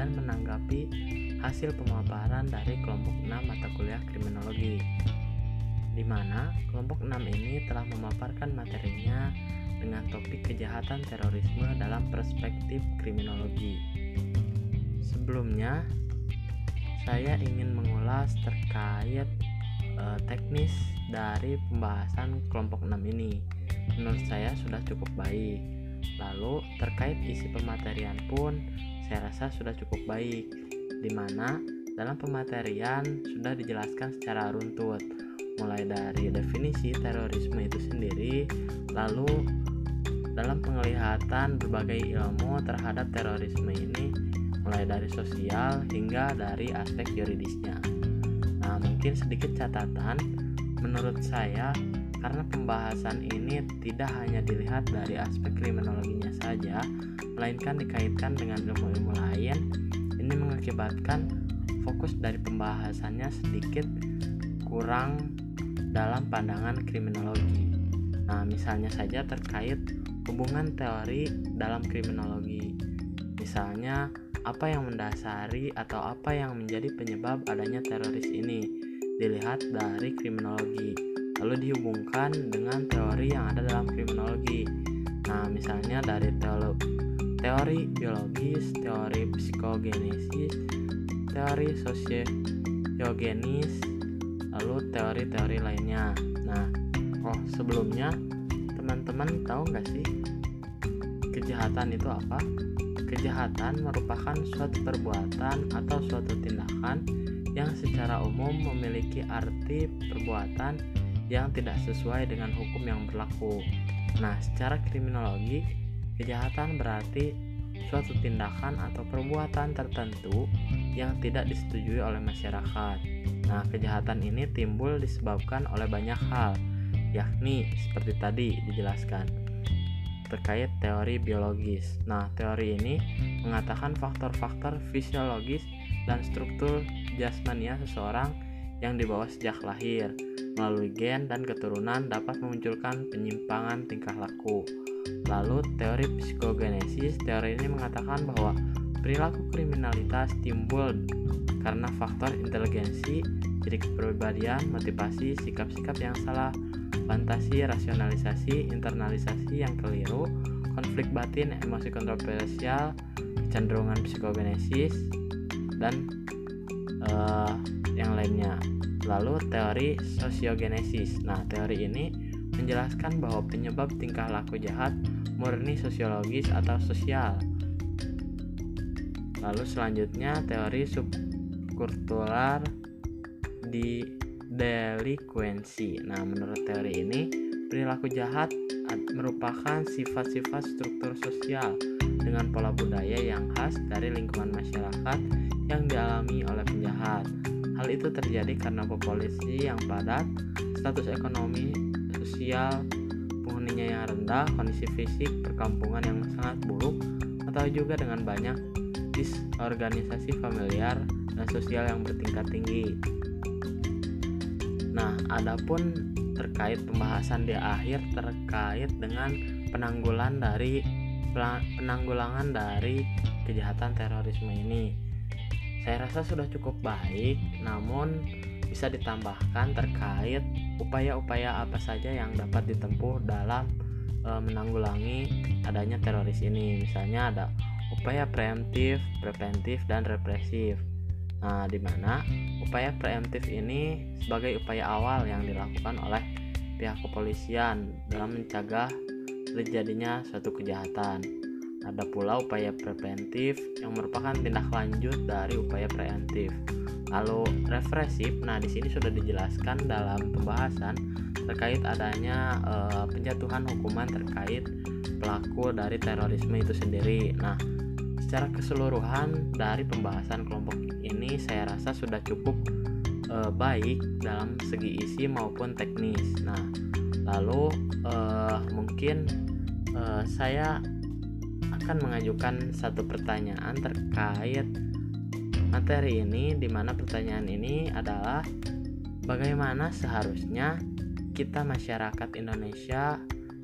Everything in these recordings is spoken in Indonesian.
dan menanggapi hasil pemaparan dari kelompok 6 mata kuliah kriminologi di mana kelompok 6 ini telah memaparkan materinya dengan topik kejahatan terorisme dalam perspektif kriminologi. Sebelumnya, saya ingin mengulas terkait uh, teknis dari pembahasan kelompok 6 ini. Menurut saya sudah cukup baik. Lalu terkait isi pematerian pun saya rasa sudah cukup baik, di mana dalam pematerian sudah dijelaskan secara runtut, mulai dari definisi terorisme itu sendiri, lalu dalam penglihatan berbagai ilmu terhadap terorisme ini, mulai dari sosial hingga dari aspek yuridisnya. Nah, mungkin sedikit catatan menurut saya karena pembahasan ini tidak hanya dilihat dari aspek kriminologinya saja, melainkan dikaitkan dengan ilmu-ilmu lain. Ini mengakibatkan fokus dari pembahasannya sedikit kurang dalam pandangan kriminologi. Nah, misalnya saja terkait hubungan teori dalam kriminologi. Misalnya, apa yang mendasari atau apa yang menjadi penyebab adanya teroris ini dilihat dari kriminologi lalu dihubungkan dengan teori yang ada dalam kriminologi. Nah, misalnya dari teori, teori biologis, teori psikogenesis, teori sosiogenis, lalu teori-teori lainnya. Nah, oh sebelumnya teman-teman tahu nggak sih kejahatan itu apa? Kejahatan merupakan suatu perbuatan atau suatu tindakan yang secara umum memiliki arti perbuatan yang tidak sesuai dengan hukum yang berlaku. Nah, secara kriminologi, kejahatan berarti suatu tindakan atau perbuatan tertentu yang tidak disetujui oleh masyarakat. Nah, kejahatan ini timbul disebabkan oleh banyak hal, yakni seperti tadi dijelaskan terkait teori biologis. Nah, teori ini mengatakan faktor-faktor fisiologis dan struktur jasmania seseorang yang dibawa sejak lahir melalui gen dan keturunan dapat memunculkan penyimpangan tingkah laku. Lalu teori psikogenesis, teori ini mengatakan bahwa perilaku kriminalitas timbul karena faktor inteligensi, jadi kepribadian, motivasi, sikap-sikap yang salah, fantasi, rasionalisasi, internalisasi yang keliru, konflik batin, emosi kontroversial, kecenderungan psikogenesis, dan uh, yang lainnya. Lalu teori sosiogenesis. Nah, teori ini menjelaskan bahwa penyebab tingkah laku jahat murni sosiologis atau sosial. Lalu selanjutnya teori subkultural di delinkuensi. Nah, menurut teori ini, perilaku jahat merupakan sifat-sifat struktur sosial dengan pola budaya yang khas dari lingkungan masyarakat yang dialami oleh penjahat. Hal itu terjadi karena populasi yang padat, status ekonomi, sosial, penghuninya yang rendah, kondisi fisik, perkampungan yang sangat buruk, atau juga dengan banyak disorganisasi familiar dan sosial yang bertingkat tinggi. Nah, adapun terkait pembahasan di akhir terkait dengan penanggulan dari penanggulangan dari kejahatan terorisme ini saya rasa sudah cukup baik, namun bisa ditambahkan terkait upaya-upaya apa saja yang dapat ditempuh dalam e, menanggulangi adanya teroris ini. Misalnya ada upaya preemptif, preventif, dan represif. Nah, di mana upaya preemptif ini sebagai upaya awal yang dilakukan oleh pihak kepolisian dalam mencegah terjadinya suatu kejahatan. Ada pula upaya preventif yang merupakan tindak lanjut dari upaya preventif. Lalu represif, nah di sini sudah dijelaskan dalam pembahasan terkait adanya e, penjatuhan hukuman terkait pelaku dari terorisme itu sendiri. Nah, secara keseluruhan dari pembahasan kelompok ini saya rasa sudah cukup e, baik dalam segi isi maupun teknis. Nah, lalu e, mungkin e, saya akan mengajukan satu pertanyaan terkait materi ini di mana pertanyaan ini adalah bagaimana seharusnya kita masyarakat Indonesia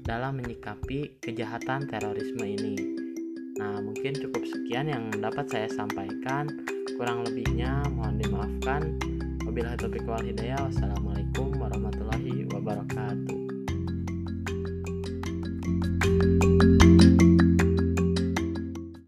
dalam menyikapi kejahatan terorisme ini. Nah, mungkin cukup sekian yang dapat saya sampaikan. Kurang lebihnya mohon dimaafkan. Wabillahi taufiq wal hidayah. Wassalamualaikum warahmatullahi wabarakatuh.